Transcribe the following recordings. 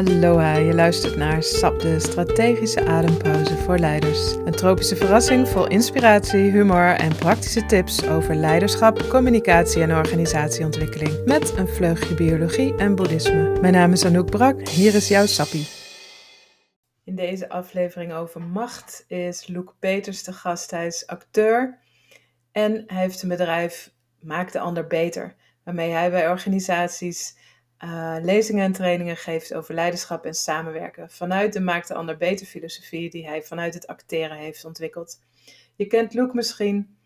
Aloha, je luistert naar SAP, de strategische adempauze voor leiders. Een tropische verrassing vol inspiratie, humor en praktische tips over leiderschap, communicatie en organisatieontwikkeling. Met een vleugje biologie en boeddhisme. Mijn naam is Anouk Brak, hier is jouw Sappie. In deze aflevering over macht is Luc Peters de gast. Hij is acteur en hij heeft een bedrijf Maak de Ander Beter, waarmee hij bij organisaties uh, lezingen en trainingen geeft over leiderschap en samenwerken. Vanuit de Maak de Ander Beter filosofie die hij vanuit het acteren heeft ontwikkeld. Je kent Luke misschien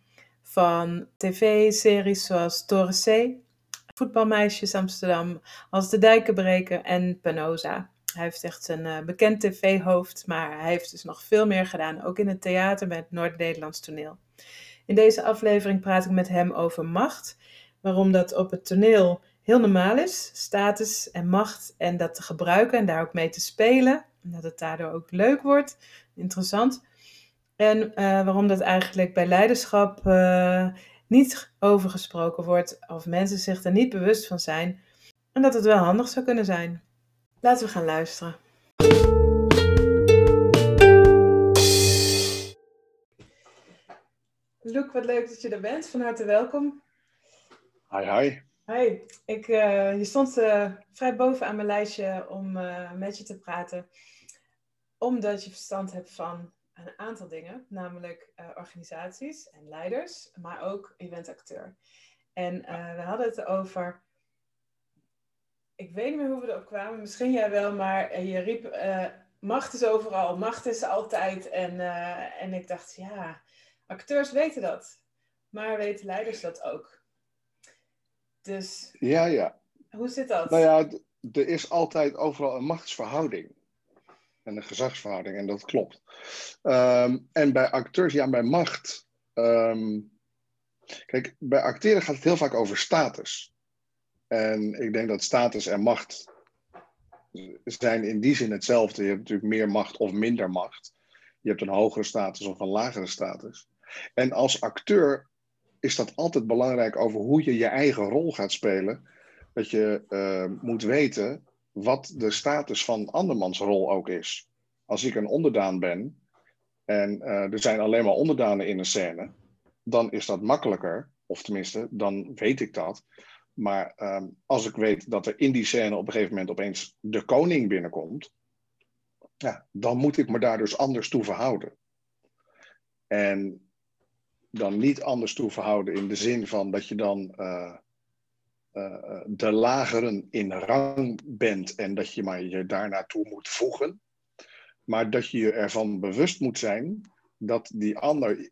van tv-series zoals Toren C, Voetbalmeisjes Amsterdam, Als de Dijken Breken en Penosa. Hij heeft echt een uh, bekend tv-hoofd, maar hij heeft dus nog veel meer gedaan, ook in het theater met Noord-Nederlands toneel. In deze aflevering praat ik met hem over macht, waarom dat op het toneel heel normaal is, status en macht, en dat te gebruiken en daar ook mee te spelen. En dat het daardoor ook leuk wordt, interessant. En eh, waarom dat eigenlijk bij leiderschap uh, niet overgesproken wordt, of mensen zich er niet bewust van zijn, en dat het wel handig zou kunnen zijn. Laten we gaan luisteren. Luc, wat leuk dat je er bent. Van harte welkom. Hi, hi. Hi, ik, uh, je stond uh, vrij boven aan mijn lijstje om uh, met je te praten, omdat je verstand hebt van een aantal dingen, namelijk organisaties en leiders, maar ook je bent acteur. En we hadden het over, ik weet niet meer hoe we erop kwamen, misschien jij wel, maar je riep, macht is overal, macht is altijd. En, en ik dacht, ja, acteurs weten dat, maar weten leiders dat ook? Dus ja, ja. hoe zit dat? Nou ja, er is altijd overal een machtsverhouding. En een gezagsverhouding, en dat klopt. Ehm, en bij acteurs, ja, bij macht. Ehm, kijk, bij acteren gaat het heel vaak over status. En ik denk dat status en macht zijn in die zin hetzelfde. Je hebt natuurlijk meer macht of minder macht. Je hebt een hogere status of een lagere status. En als acteur is dat altijd belangrijk over hoe je je eigen rol gaat spelen. Dat je uh, moet weten wat de status van andermans rol ook is. Als ik een onderdaan ben en uh, er zijn alleen maar onderdanen in een scène, dan is dat makkelijker. Of tenminste, dan weet ik dat. Maar um, als ik weet dat er in die scène op een gegeven moment opeens de koning binnenkomt, ja, dan moet ik me daar dus anders toe verhouden. En dan niet anders toe verhouden in de zin van dat je dan uh, uh, de lageren in rang bent en dat je maar je daar naartoe moet voegen. Maar dat je je ervan bewust moet zijn dat die ander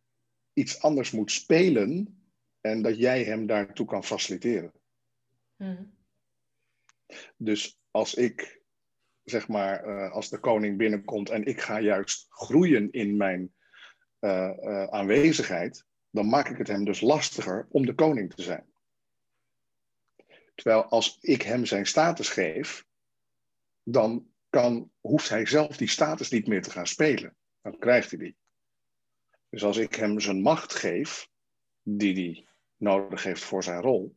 iets anders moet spelen en dat jij hem daartoe kan faciliteren. Hmm. Dus als ik, zeg maar, uh, als de koning binnenkomt en ik ga juist groeien in mijn uh, uh, aanwezigheid, dan maak ik het hem dus lastiger om de koning te zijn. Terwijl als ik hem zijn status geef, dan kan, hoeft hij zelf die status niet meer te gaan spelen. Dan krijgt hij die. Dus als ik hem zijn macht geef, die hij nodig heeft voor zijn rol,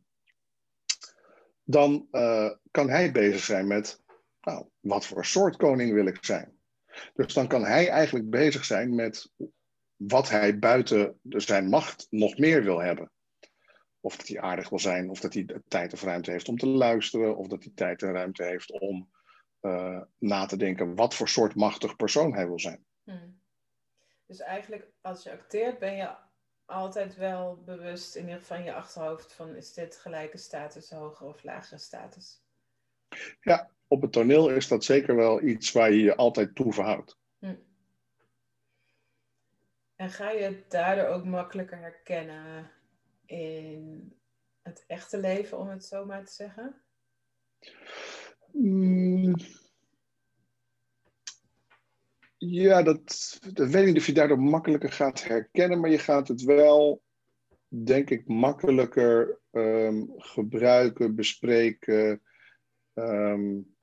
dan uh, kan hij bezig zijn met, nou, wat voor soort koning wil ik zijn? Dus dan kan hij eigenlijk bezig zijn met wat hij buiten zijn macht nog meer wil hebben. Of dat hij aardig wil zijn, of dat hij tijd of ruimte heeft om te luisteren, of dat hij tijd en ruimte heeft om uh, na te denken wat voor soort machtig persoon hij wil zijn. Hmm. Dus eigenlijk, als je acteert, ben je altijd wel bewust in ieder geval in je achterhoofd van is dit gelijke status, hogere of lagere status? Ja, op het toneel is dat zeker wel iets waar je je altijd toe verhoudt. En ga je het daardoor ook makkelijker herkennen in het echte leven, om het zo maar te zeggen? Mm. Ja, dat, dat weet ik niet of je daardoor makkelijker gaat herkennen, maar je gaat het wel, denk ik, makkelijker um, gebruiken, bespreken. Um,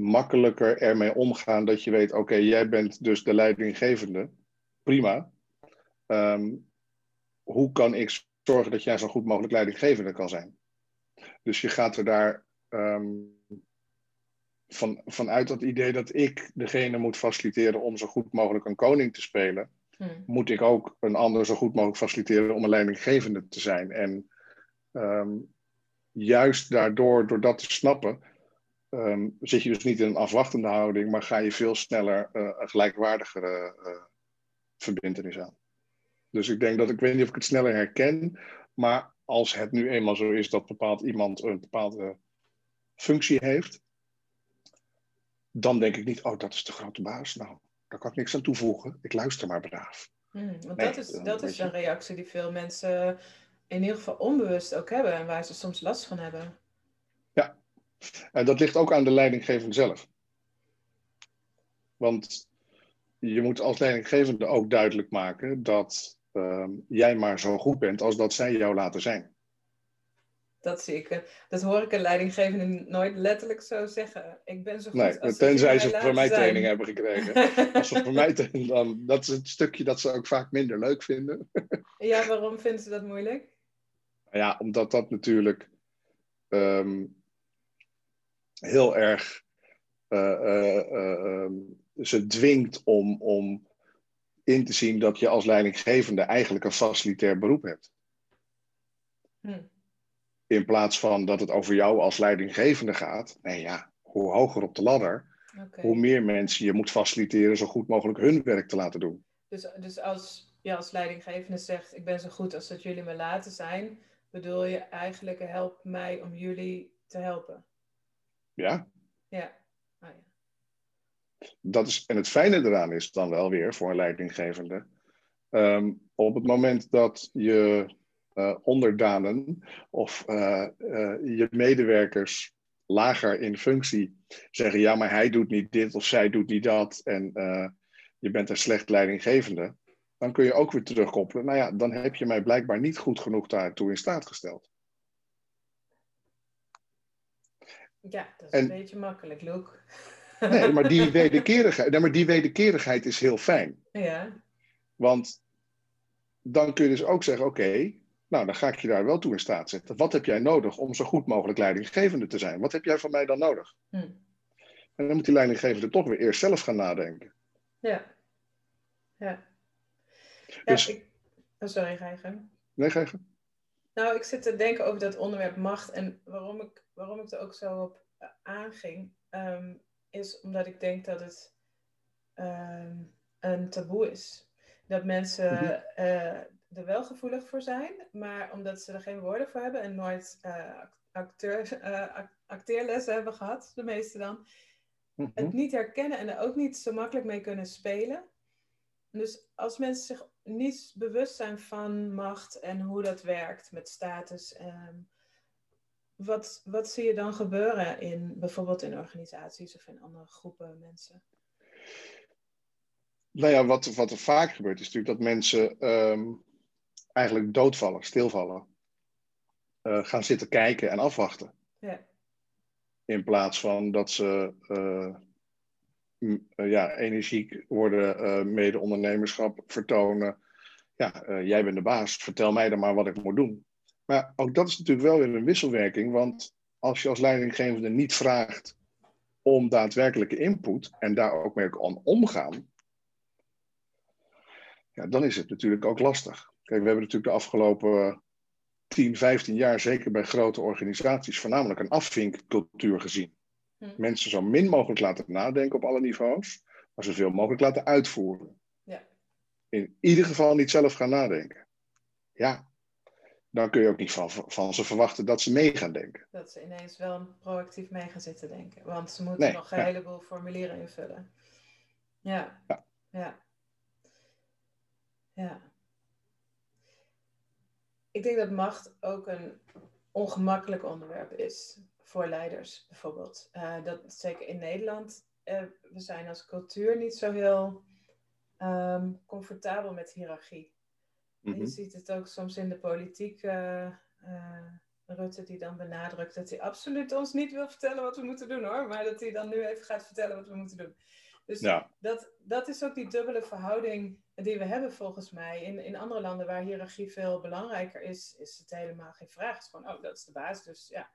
makkelijker ermee omgaan dat je weet, oké, jij bent dus de leidinggevende. Prima. Um, hoe kan ik zorgen dat jij zo goed mogelijk leidinggevende kan zijn? Dus je gaat er daar um, van, vanuit dat idee dat ik degene moet faciliteren om zo goed mogelijk een koning te spelen, hmm. moet ik ook een ander zo goed mogelijk faciliteren om een leidinggevende te zijn. En ehm, juist daardoor, door dat te snappen, um, zit je dus niet in een afwachtende houding, maar ga je veel sneller uh, een gelijkwaardigere uh, verbindenis aan. Dus ik denk dat ik weet niet of ik het sneller herken, maar als het nu eenmaal zo is dat bepaald iemand een bepaalde functie heeft, dan denk ik niet, oh, dat is de grote baas. Nou, daar kan ik niks aan toevoegen. Ik luister maar braaf. Hmm, want dat is, dat is een reactie die veel mensen in ieder geval onbewust ook hebben en waar ze soms last van hebben. En dat ligt ook aan de leidinggevende zelf. Want je moet als leidinggevende ook duidelijk maken dat ehm, jij maar zo goed bent als dat zij jou laten zijn. Dat zie ik. Dat hoor ik een leidinggevende nooit letterlijk zo zeggen. Ik ben zo goed nee, als tenzij ze voor mij training hebben gekregen. als ze voor mij training, dan dat is het stukje dat ze ook vaak minder leuk vinden. ja, waarom vinden ze dat moeilijk? Ja, omdat dat natuurlijk ehm, heel erg uh, ze dwingt om, om in te zien dat je als leidinggevende eigenlijk een facilitair beroep hebt. Hm. In plaats van dat het over jou als leidinggevende gaat. Nee ja, hoe hoger op de ladder, hoe meer mensen je moet faciliteren zo goed mogelijk hun werk te laten doen. Dus, dus als je als leidinggevende zegt, ik ben zo goed als dat jullie me laten zijn, bedoel je eigenlijk help mij om jullie te helpen? Ja. Ja. Oh, ja. Dat is, en het fijne eraan is dan wel weer voor een leidinggevende. Ehm, op het moment dat je uh, onderdanen of uh, uh, je medewerkers lager in functie zeggen: ja, maar hij doet niet dit of zij doet niet dat en je bent een slecht leidinggevende, dan kun je ook weer terugkoppelen. Nou ja, dan heb je mij blijkbaar niet goed genoeg daartoe in staat gesteld. Ja, dat is een beetje makkelijk, Luke. Nee, maar die wederkerigheid, nee, maar die wederkerigheid is heel fijn. Ja. Want dan kun je dus ook zeggen: oké, nou dan ga ik je daar wel toe in staat zetten. Wat heb jij nodig om zo goed mogelijk leidinggevende te zijn? Wat heb jij van mij dan nodig? Hm. En dan moet die leidinggevende toch weer eerst zelf gaan nadenken. Ja. Ja. Dus, ik... oh, sorry, ga je? Nee, ga je gaan. Nou, ik zit te denken over dat onderwerp macht en waarom ik, waarom ik er ook zo op eh, aanging, ehm, is omdat ik denk dat het ehm, een taboe is. Dat mensen mhm. eh, er wel gevoelig voor zijn, maar omdat ze er geen woorden voor hebben en nooit uh, acteur, acteerlessen hebben gehad, de meeste dan, het mhm. niet herkennen en er ook niet zo makkelijk mee kunnen spelen. Dus als mensen zich niet bewust zijn van macht en hoe dat werkt met status, ehm, wat, wat zie je dan gebeuren in bijvoorbeeld in organisaties of in andere groepen mensen? Nou ja, wat, wat er vaak gebeurt is natuurlijk dat mensen ehm, eigenlijk doodvallen, stilvallen. Uh, gaan zitten kijken en afwachten. Ja. In plaats van dat ze uh, uh, ja, energiek worden, uh, mede-ondernemerschap vertonen. Ja, jij bent de baas, vertel mij dan maar wat ik moet doen. Maar ook dat is natuurlijk wel weer een wisselwerking, want als je als leidinggevende niet vraagt om daadwerkelijke input en daar ook mee aan omgaan, ja, dan is het natuurlijk ook lastig. Kijk, we hebben natuurlijk de afgelopen 10, 15 jaar, zeker bij grote organisaties, voornamelijk een afvinkcultuur gezien. Hm. Mensen zo min mogelijk laten nadenken op alle niveaus, maar zoveel mogelijk laten uitvoeren. Ja. In ieder geval niet zelf gaan nadenken. Ja, dan kun je ook niet van, van ze verwachten dat ze mee gaan denken. Dat ze ineens wel proactief mee gaan zitten denken. Want ze moeten nog een heleboel formulieren invullen. Ja. ja. Ja. ja. Ik denk dat macht ook een ongemakkelijk onderwerp is voor leiders bijvoorbeeld. Uh, dat zeker in Nederland. Uh, we zijn als cultuur niet zo heel um, comfortabel met hiërarchie. Je mhm. ziet het ook soms in de politiek. Uh, Rutte die dan benadrukt dat hij absoluut ons niet wil vertellen wat we moeten doen hoor. Maar dat hij dan nu even gaat vertellen wat we moeten doen. Dus ja. dat, dat is ook die dubbele verhouding die we hebben volgens mij. In, in andere landen waar hiërarchie veel belangrijker is, is het helemaal geen vraag. Het is gewoon, oh, dat is de baas, dus ja.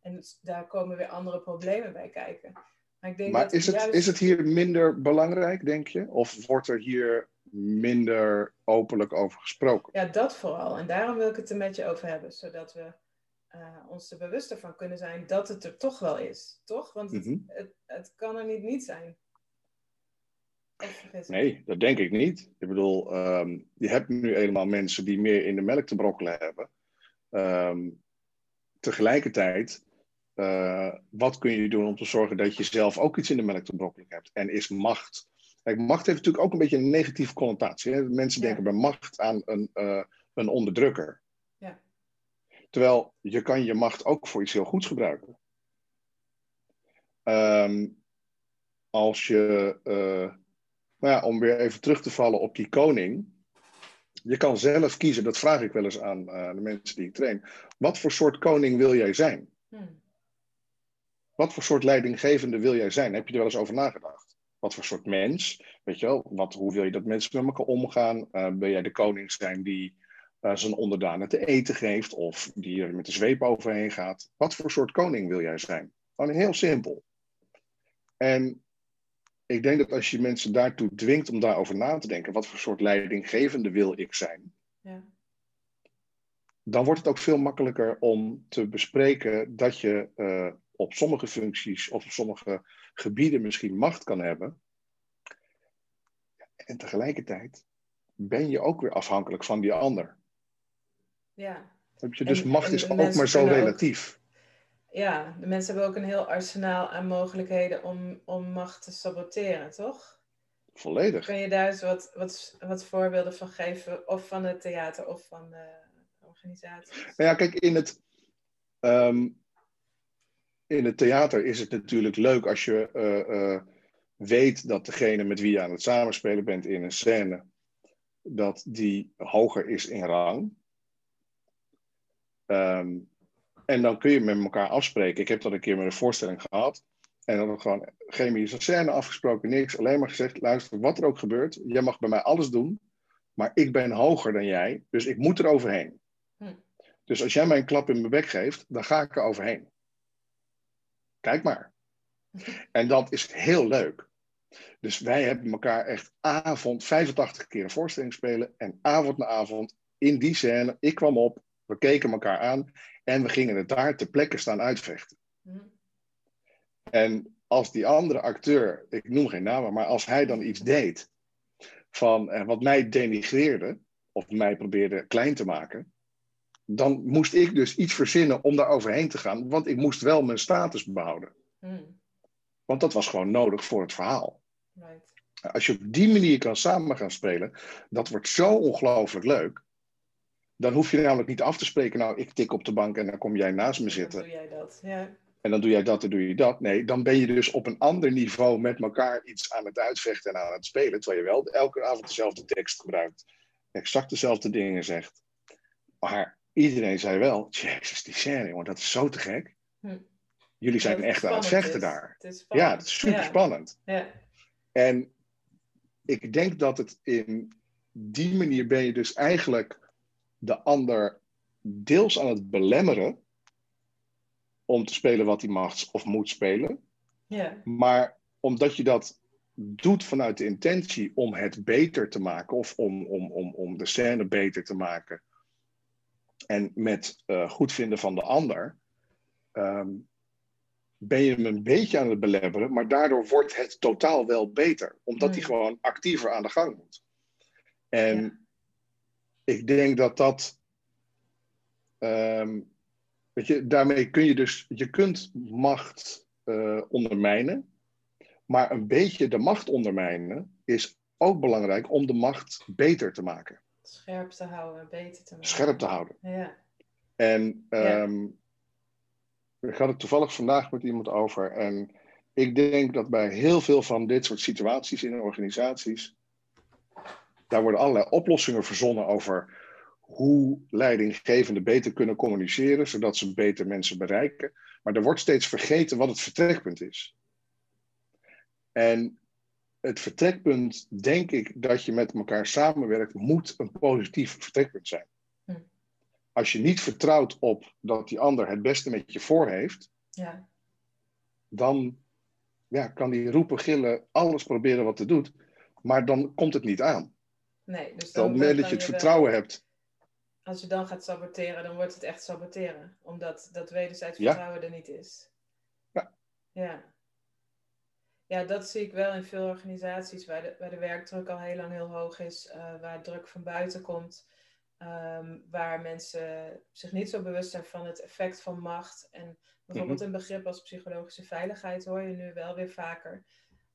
En daar komen weer andere problemen bij kijken. Maar, ik denk Maar dat is het, juist- is het hier minder belangrijk, denk je? Of wordt er hier minder openlijk over gesproken? Ja, dat vooral. En daarom wil ik het er met je over hebben, zodat we eh, ons er bewuster van kunnen zijn dat het er toch wel is. Toch? Want het, Mhm. het, het kan er niet niet zijn. Nee, dat denk ik niet. Ik bedoel, ehm, je hebt nu eenmaal mensen die meer in de melk te brokkelen hebben. Ehm, tegelijkertijd, eh, wat kun je doen om te zorgen dat je zelf ook iets in de melk te brokkelen hebt? En is macht. Kijk, macht heeft natuurlijk ook een beetje een negatieve connotatie. Hè? Mensen denken bij macht aan een, eh, een onderdrukker. Ja. Terwijl je kan je macht ook voor iets heel goeds gebruiken. Ehm, als je, eh, nou ja, om weer even terug te vallen op die koning. Je kan zelf kiezen, dat vraag ik wel eens aan eh, de mensen die ik train. Wat voor soort koning wil jij zijn? Hm. Wat voor soort leidinggevende wil jij zijn? Heb je er wel eens over nagedacht? Wat voor soort mens? Weet je wel, wat, hoe wil je dat mensen met elkaar omgaan? Eh, wil jij de koning zijn die eh, zijn onderdanen te eten geeft of die er met de zweep overheen gaat? Wat voor soort koning wil jij zijn? Gewoon heel simpel. En ik denk dat als je mensen daartoe dwingt om daarover na te denken, wat voor soort leidinggevende wil ik zijn? Ja. dan wordt het ook veel makkelijker om te bespreken dat je eh, op sommige functies of op sommige gebieden misschien macht kan hebben. En tegelijkertijd ben je ook weer afhankelijk van die ander. ja. Heb je? Dus En- macht en is ook maar zo ook- relatief. Ja, de mensen hebben ook een heel arsenaal aan mogelijkheden om, om macht te saboteren, toch? Volledig. Kun je daar eens wat, wat, wat voorbeelden van geven? Of van het theater of van de organisaties? Nou ja, kijk, in het, ehm, in het theater is het natuurlijk leuk als je eh, eh, weet dat degene met wie je aan het samenspelen bent in een scène, dat die hoger is in rang. Ehm, en dan kun je met elkaar afspreken. Ik heb dat een keer met een voorstelling gehad. En dan heb ik gewoon chemische scène afgesproken, niks. Alleen maar gezegd, luister, wat er ook gebeurt, jij mag bij mij alles doen. Maar ik ben hoger dan jij, dus ik moet er overheen. Hm. Dus als jij mij een klap in mijn bek geeft, dan ga ik er overheen. Kijk maar. En dat is heel leuk. Dus wij hebben elkaar echt avond, 85 keer een voorstelling spelen. En avond na avond in die scène, ik kwam op, we keken elkaar aan. En we gingen het daar ter plekke staan uitvechten. En als die andere acteur, ik noem geen namen, maar als hij dan iets deed van eh, wat mij denigreerde, of mij probeerde klein te maken, dan moest ik dus iets verzinnen om daar overheen te gaan, want ik moest wel mijn status behouden. Hm. Want dat was gewoon nodig voor het verhaal. Right. Als je op die manier kan samen gaan spelen, dat wordt zo ongelooflijk leuk. Dan hoef je namelijk niet af te spreken, nou ik tik op de bank en dan kom jij naast me Dan zitten. doe jij dat. Ja. En dan doe jij dat en doe je dat. Nee, dan ben je dus op een ander niveau met elkaar iets aan het uitvechten en aan het spelen. Terwijl je wel elke avond dezelfde tekst gebruikt. Exact dezelfde dingen zegt. Maar iedereen zei wel, jezus, die scène, jongen, dat is zo te gek. Hm. Jullie zijn echt aan het vechten is. daar. Het Ja, het is super Ja. spannend. Ja. En ik denk dat het in die manier ben je dus eigenlijk de ander deels aan het belemmeren om te spelen wat hij mag of moet spelen. Ja. Maar omdat je dat doet vanuit de intentie om het beter te maken of om, om, om, om de scène beter te maken en met eh goed vinden van de ander, ehm, ben je hem een beetje aan het belemmeren, maar daardoor wordt het totaal wel beter, omdat hij Hmm. gewoon actiever aan de gang moet. En Ja. ik denk dat dat. ehm, weet je, daarmee kun je dus. Je kunt macht eh, ondermijnen. Maar een beetje de macht ondermijnen is ook belangrijk om de macht beter te maken. Scherp te houden, beter te maken. Scherp te houden. Ja. En Ja. ehm, ik had het toevallig vandaag met iemand over. En ik denk dat bij heel veel van dit soort situaties in organisaties. Daar worden allerlei oplossingen verzonnen over hoe leidinggevenden beter kunnen communiceren, zodat ze beter mensen bereiken. Maar er wordt steeds vergeten wat het vertrekpunt is. En het vertrekpunt, denk ik, dat je met elkaar samenwerkt, moet een positief vertrekpunt zijn. Hm. Als je niet vertrouwt op dat die ander het beste met je voor heeft, Ja. dan ja, kan die roepen, gillen, alles proberen wat het doet, maar dan komt het niet aan. Nee, dus Op dan het moment dat je het wel- vertrouwen hebt, Als je dan gaat saboteren, dan wordt het echt saboteren. Omdat dat wederzijds Ja. vertrouwen er niet is. Ja. Ja. Ja, dat zie ik wel in veel organisaties waar de, waar de werkdruk al heel lang heel hoog is, eh, waar druk van buiten komt, ehm, waar mensen zich niet zo bewust zijn van het effect van macht. En bijvoorbeeld een begrip als psychologische veiligheid hoor je nu wel weer vaker.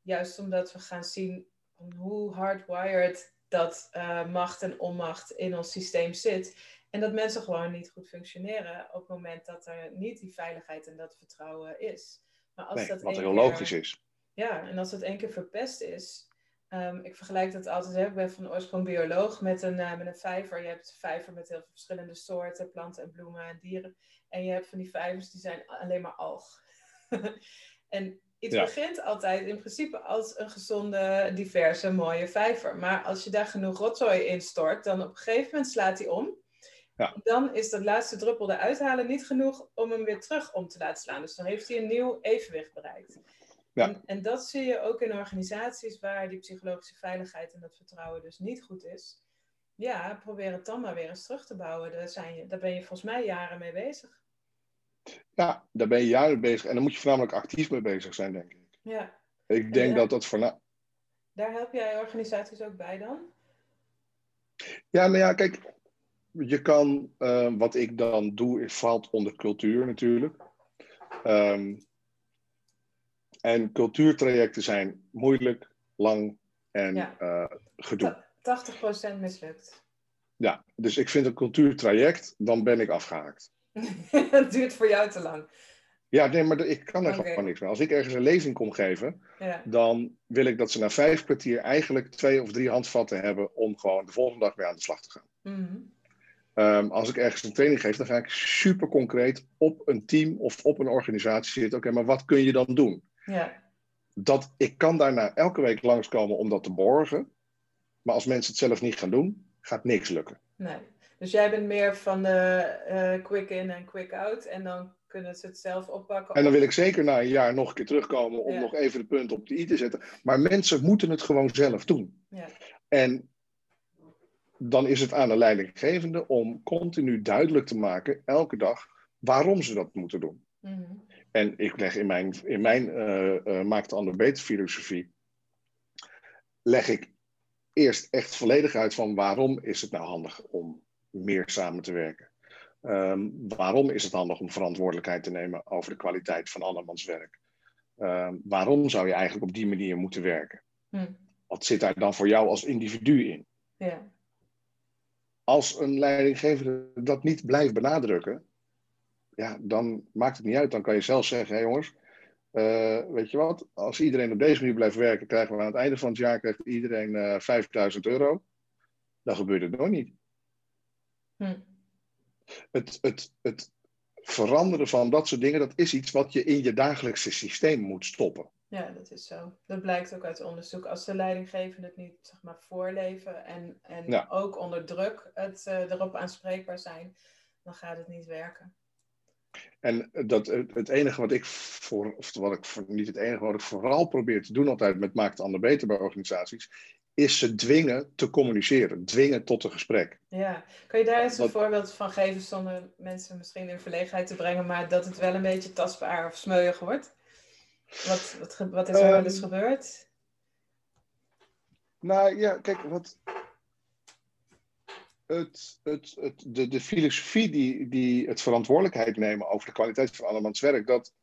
Juist omdat we gaan zien hoe hardwired dat eh, macht en onmacht in ons systeem zit. En dat mensen gewoon niet goed functioneren op het moment dat er niet die veiligheid en dat vertrouwen is. Maar als nee, dat wat heel keer- logisch is. Ja, en als het één keer verpest is. ehm, ik vergelijk dat altijd, hè, ik ben van oorsprong bioloog, met een, eh, met een vijver. Je hebt vijver met heel veel verschillende soorten, planten en bloemen en dieren. En je hebt van die vijvers, die zijn alleen maar alg. en iets Ja. begint altijd in principe als een gezonde, diverse, mooie vijver. Maar als je daar genoeg rotzooi in stort, dan op een gegeven moment slaat hij om. Ja. Dan is dat laatste druppel eruit halen niet genoeg om hem weer terug om te laten slaan. Dus dan heeft hij een nieuw evenwicht bereikt. Ja. En, en dat zie je ook in organisaties waar die psychologische veiligheid en dat vertrouwen dus niet goed is. Ja, probeer het dan maar weer eens terug te bouwen. Daar, zijn je, daar ben je volgens mij jaren mee bezig. Ja, daar ben je jaren bezig. En dan moet je voornamelijk actief mee bezig zijn, denk ik. Ja, Ik denk ja. dat dat voorna- daar help jij organisaties ook bij dan? Ja, maar ja, kijk, je kan, eh, wat ik dan doe, valt onder cultuur natuurlijk. Ehm, en cultuurtrajecten zijn moeilijk, lang en Ja. eh, gedoe. Ta- 80% mislukt. Ja, dus ik vind een cultuurtraject, dan ben ik afgehaakt. Het duurt voor jou te lang. Ja, nee, maar ik kan er gewoon niks mee. Als ik ergens een lezing kom geven, Ja, dan wil ik dat ze na vijf kwartier eigenlijk twee of drie handvatten hebben om gewoon de volgende dag weer aan de slag te gaan. Mhm. Ehm, als ik ergens een training geef, dan ga ik super concreet op een team of op een organisatie zitten. Oké, maar wat kun je dan doen? Ja. Dat, ik kan daarna elke week langskomen om dat te borgen. Maar als mensen het zelf niet gaan doen, gaat niks lukken. nee. Dus jij bent meer van de eh, quick in en quick out. En dan kunnen ze het zelf oppakken. En dan wil ik zeker na een jaar nog een keer terugkomen om Ja. nog even de punt op de i te zetten. Maar mensen moeten het gewoon zelf doen. Ja. En dan is het aan de leidinggevende om continu duidelijk te maken, elke dag, waarom ze dat moeten doen. Mhm. En ik leg in mijn, in mijn eh eh, Maak het ander beter filosofie, leg ik eerst echt volledig uit van waarom is het nou handig om meer samen te werken. Ehm, waarom is het handig om verantwoordelijkheid te nemen over de kwaliteit van andermans werk? Ehm, waarom zou je eigenlijk op die manier moeten werken? Hm. Wat zit daar dan voor jou als individu in? Ja. Als een leidinggevende dat niet blijft benadrukken, ja, dan maakt het niet uit. Dan kan je zelf zeggen, hé jongens, eh, weet je wat, als iedereen op deze manier blijft werken, krijgen we aan het einde van het jaar krijgt iedereen eh 5000 euro. Dan gebeurt het nog niet. Hm. Het, het, het veranderen van dat soort dingen, dat is iets wat je in je dagelijkse systeem moet stoppen. Ja, dat is zo. Dat blijkt ook uit onderzoek. Als de leidinggevenden het niet zeg maar, voorleven en, en Ja. ook onder druk het, eh, erop aanspreekbaar zijn, dan gaat het niet werken. En dat, het enige wat ik voor, of wat ik voor, niet het enige wat ik vooral probeer te doen altijd met Maakt Ander Beter bij organisaties, is ze dwingen te communiceren, dwingen tot een gesprek. Ja, kan je daar eens een voorbeeld van geven zonder mensen misschien in verlegenheid te brengen, maar dat het wel een beetje tastbaar of smeuig wordt? Wat, wat, wat is er wel eens Ehm, gebeurd? Nou ja, kijk, wat. Het, het, het, de, de filosofie die, die het verantwoordelijkheid nemen over de kwaliteit van andermans werk, dat,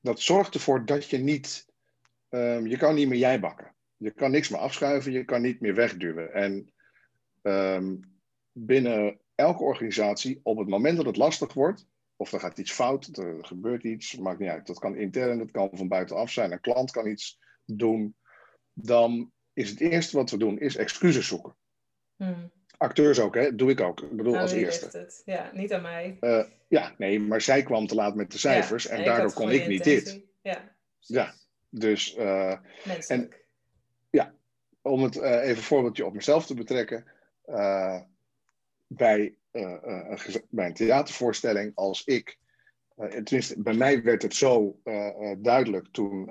dat zorgt ervoor dat je niet. ehm, je kan niet meer jij bakken. Je kan niks meer afschuiven, je kan niet meer wegduwen. En ehm, binnen elke organisatie, op het moment dat het lastig wordt, of er gaat iets fout, er gebeurt iets, maakt niet uit. Dat kan intern, dat kan van buitenaf zijn. Een klant kan iets doen. Dan is het eerste wat we doen, is excuses zoeken. Hm. Acteurs ook, hè? doe ik ook. Ik bedoel, als eerste. het? Ja, niet aan mij. Eh, ja, nee, maar zij kwam te laat met de cijfers Ja, en daardoor kon ik niet dit. Ja, Ja. Dus eh, Menselijk. om het eh, even een voorbeeldje op mezelf te betrekken. bij, een bij een theatervoorstelling, als ik uh, tenminste, bij mij werd het zo duidelijk toen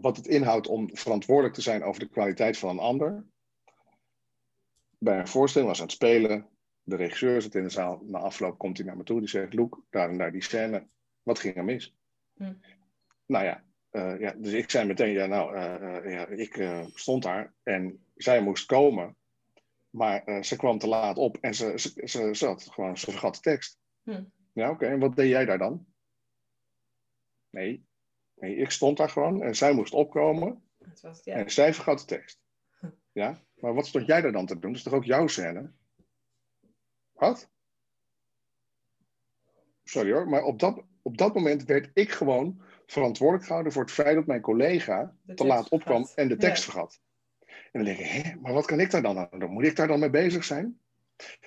wat het inhoudt om verantwoordelijk te zijn over de kwaliteit van een ander. Bij een voorstelling was aan het spelen, de regisseur zit in de zaal, na afloop komt hij naar me toe, die zegt, Loek, daar en daar die scène, wat ging er mis? Hm. Nou ja, uh, ja, dus ik zei meteen, ja, nou, uh, ja, ik stond daar en zij moest komen. Maar ze kwam te laat op en ze, ze, ze zat gewoon, ze vergat de tekst. Hm. Ja, oké, en wat deed jij daar dan? Nee, nee, ik stond daar gewoon en zij moest opkomen. Was, ja. En zij vergat de tekst. Ja, maar wat stond jij daar dan te doen? Dat is toch ook jouw scène? Wat? Sorry hoor, maar op dat, op dat moment werd ik gewoon verantwoordelijk gehouden voor het feit dat mijn collega te laat opkwam en de tekst vergat. En dan denk ik, hé, maar wat kan ik daar dan aan doen? Moet ik daar dan mee bezig zijn?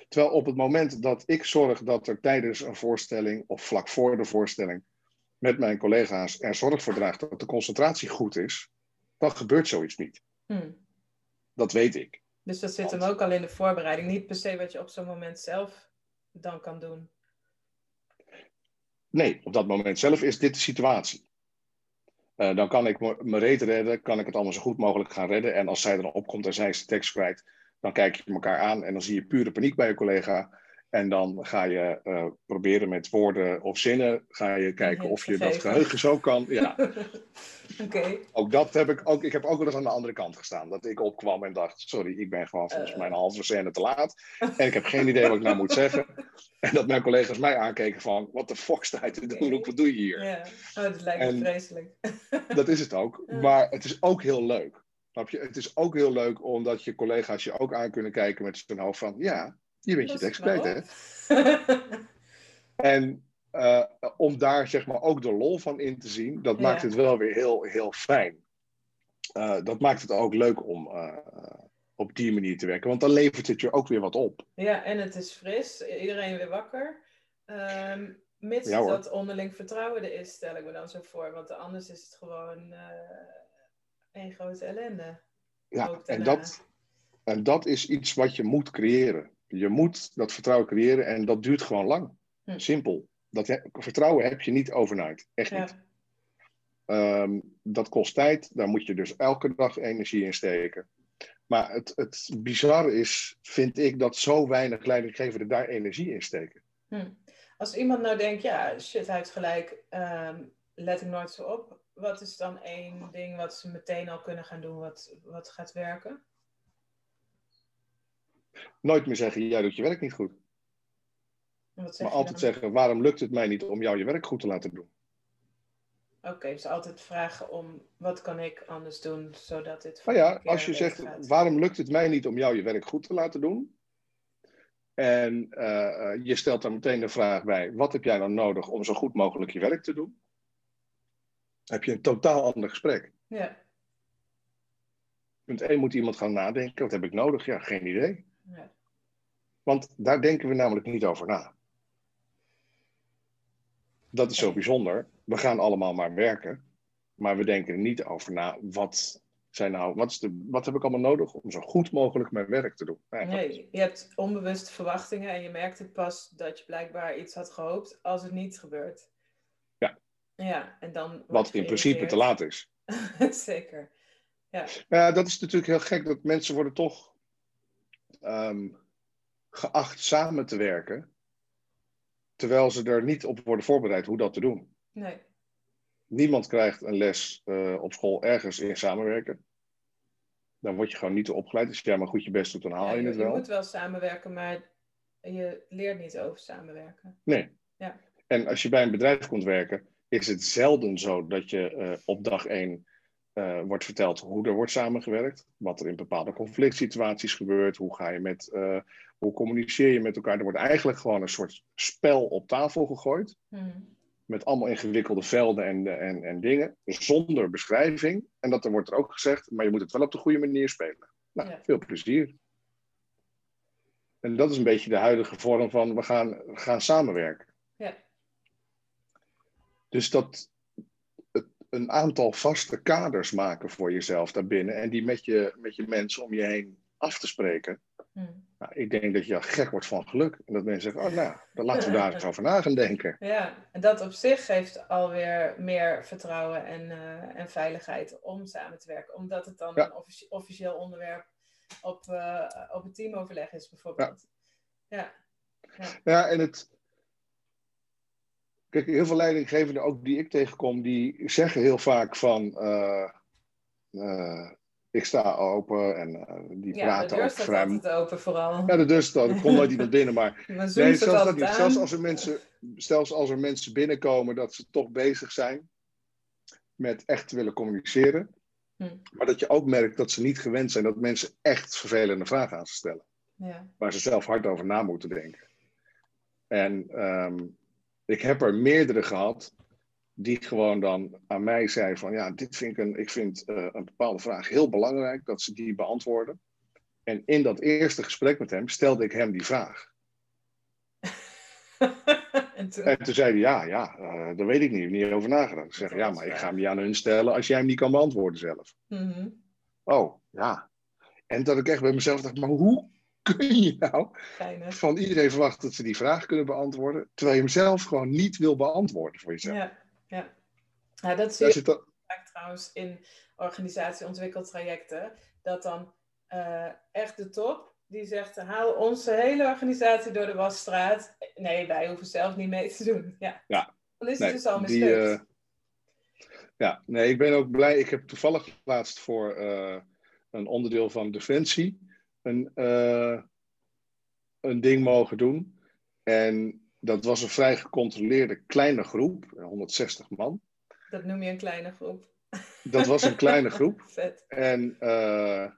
Terwijl op het moment dat ik zorg dat er tijdens een voorstelling of vlak voor de voorstelling met mijn collega's er zorg voor draagt dat de concentratie goed is, dan gebeurt zoiets niet. Hmm. Dat weet ik. Dus dat zit hem ook al in de voorbereiding, niet per se wat je op zo'n moment zelf dan kan doen. Nee, op dat moment zelf is dit de situatie. Uh, dan kan ik mijn reet redden, kan ik het allemaal zo goed mogelijk gaan redden. En als zij er opkomt en zij is de tekst kwijt, dan kijk je elkaar aan en dan zie je pure paniek bij je collega. En dan ga je uh, proberen met woorden of zinnen, ga je kijken of je dat geheugen zo kan. Ja. Okay. Ook dat heb ik ook. Ik heb ook wel eens aan de andere kant gestaan. Dat ik opkwam en dacht: sorry, ik ben gewoon volgens uh. mij een halve scène te laat. En ik heb geen idee wat ik nou moet zeggen. En dat mijn collega's mij aankeken van: wat de fuck sta je te doen? Wat doe je hier? Ja, oh, dat lijkt me vreselijk. dat is het ook. Maar het is ook heel leuk. Snap je? Het is ook heel leuk omdat je collega's je ook aan kunnen kijken met zijn hoofd van: ja, je bent je tekst kwijt, hè? en uh, om daar zeg maar ook de lol van in te zien, dat maakt het wel weer heel, heel fijn. Uh, dat maakt het ook leuk om uh, op die manier te werken, want dan levert het je ook weer wat op. Ja, en het is fris, iedereen weer wakker. Um, mits ja, dat onderling vertrouwen er is, stel ik me dan zo voor, want anders is het gewoon één grote ellende. Ja, en dat, en dat is iets wat je moet creëren. Je moet dat vertrouwen creëren en dat duurt gewoon lang. Hm. Simpel. Dat vertrouwen heb je niet overnight. Echt niet. Ehm, dat kost tijd. Daar moet je dus elke dag energie in steken. Maar het, het bizarre is, vind ik, dat zo weinig leidinggevenden daar energie in steken. Hm. Als iemand nou denkt, ja, shit, hij heeft gelijk, um, let ik nooit zo op. Wat is dan één ding wat ze meteen al kunnen gaan doen wat, wat gaat werken? Nooit meer zeggen, jij doet je werk niet goed. Maar altijd zeggen, waarom lukt het mij niet om jou je werk goed te laten doen? Oké, dus altijd vragen om, wat kan ik anders doen, zodat dit... Nou ja, als je zegt, waarom lukt het mij niet om jou je werk goed te laten doen? En uh, je stelt dan meteen de vraag bij, wat heb jij dan nodig om zo goed mogelijk je werk te doen? heb je een totaal ander gesprek. Ja. Punt 1 moet iemand gaan nadenken, wat heb ik nodig? Ja, geen idee. Ja. Want daar denken we namelijk niet over na. Dat is zo bijzonder. We gaan allemaal maar werken, maar we denken er niet over na. Wat, zijn nou, wat, is de, wat heb ik allemaal nodig om zo goed mogelijk mijn werk te doen? nee, je hebt onbewuste verwachtingen en je merkt het pas dat je blijkbaar iets had gehoopt als het niet gebeurt. Ja. Ja, en dan. Wat in principe te laat is. Zeker. Ja. ja, dat is natuurlijk heel gek dat mensen worden toch ehm, geacht samen te werken, terwijl ze er niet op worden voorbereid hoe dat te doen. Nee. Niemand krijgt een les uh, op school ergens in samenwerken. Dan word je gewoon niet opgeleid. Als jij maar goed je best doet, dan haal je, het wel. Je moet wel samenwerken, maar je leert niet over samenwerken. Nee. Ja. En als je bij een bedrijf komt werken, is het zelden zo dat je uh, op dag één uh, wordt verteld hoe er wordt samengewerkt, wat er in bepaalde conflict situaties gebeurt, hoe ga je met, uh, hoe communiceer je met elkaar. Er wordt eigenlijk gewoon een soort spel op tafel gegooid, hmm. met allemaal ingewikkelde velden en, en, en dingen, zonder beschrijving. En dat er wordt er ook gezegd, maar je moet het wel op de goede manier spelen. Nou, ja. veel plezier. En dat is een beetje de huidige vorm van we gaan, we gaan samenwerken. Ja. Dus dat, een aantal vaste kaders maken voor jezelf daarbinnen en die met je, met je mensen om je heen af te spreken. Hmm. Nou, ik denk dat je gek wordt van geluk. En dat mensen zeggen, oh nou, dan laten we daar eens over na gaan denken. Ja, en dat op zich geeft alweer meer vertrouwen en, uh, en veiligheid om samen te werken. Omdat het dan een officieel onderwerp op, uh, op het teamoverleg is, bijvoorbeeld. Ja. Ja. ja, en het... Kijk, heel veel leidinggevenden, ook die ik tegenkom, die zeggen heel vaak van... Uh, ik sta open en uh, die ja, praten ook vrij... Ja, de deur staat open vooral. Ja, de deur staat Er komt nooit iemand binnen, maar... maar nee, zelfs, dat niet. zelfs, als er mensen, zelfs als er mensen binnenkomen dat ze toch bezig zijn met echt te willen communiceren. Hm. Maar dat je ook merkt dat ze niet gewend zijn dat mensen echt vervelende vragen aan ze stellen. Ja. Waar ze zelf hard over na moeten denken. En um, ik heb er meerdere gehad die gewoon dan aan mij zei van ja, dit vind ik een, ik vind uh, een bepaalde vraag heel belangrijk dat ze die beantwoorden. En in dat eerste gesprek met hem stelde ik hem die vraag. en, toen... en, toen... zei hij ja, ja, uh, daar weet ik niet, niet over nagedacht. Ik zeg ja, maar ik ga hem die aan hun stellen als jij hem niet kan beantwoorden zelf. Mm-hmm. Oh, ja. En dat ik echt bij mezelf dacht, maar hoe kun je nou van iedereen verwachten dat ze die vraag kunnen beantwoorden, terwijl je hem zelf gewoon niet wil beantwoorden voor jezelf? Ja ja. ja dat zie je dat... trouwens in organisatieontwikkeltrajecten. Dat dan uh, echt de top, die zegt, haal onze hele organisatie door de wasstraat. Nee, wij hoeven zelf niet mee te doen. Ja. ja. Dan is het dus al mislukt. uh, ja, nee, ik ben ook blij. Ik heb toevallig laatst voor uh, een onderdeel van Defensie een, een ding mogen doen. En dat was een vrij gecontroleerde kleine groep, 160 man. Dat noem je een kleine groep. Dat was een kleine groep. Vet. En uh,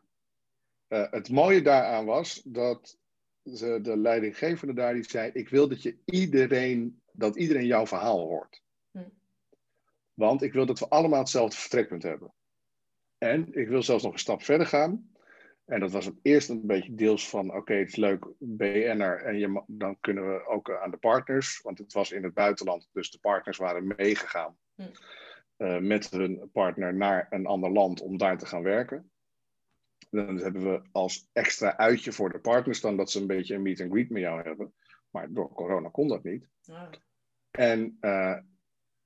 uh, het mooie daaraan was dat ze, de leidinggevende daar die zei: Ik wil dat, je iedereen, dat iedereen jouw verhaal hoort. Hm. Want ik wil dat we allemaal hetzelfde vertrekpunt hebben. En ik wil zelfs nog een stap verder gaan. En dat was het eerst een beetje deels van, oké, het is leuk, BN'er, en je, dan kunnen we ook aan de partners, want het was in het buitenland, dus de partners waren meegegaan hm. uh, met hun partner naar een ander land om daar te gaan werken. Dan hebben we als extra uitje voor de partners dan dat ze een beetje een meet and greet met jou hebben. Maar door corona kon dat niet. En uh,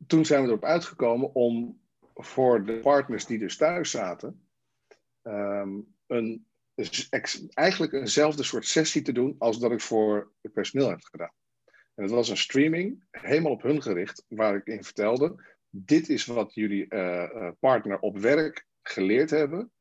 toen zijn we erop uitgekomen om voor de partners die dus thuis zaten, um, een eigenlijk eenzelfde soort sessie te doen als dat ik voor het personeel heb gedaan. En het was een streaming, helemaal op hun gericht, waar ik in vertelde: dit is wat jullie uh, partner op werk geleerd hebben.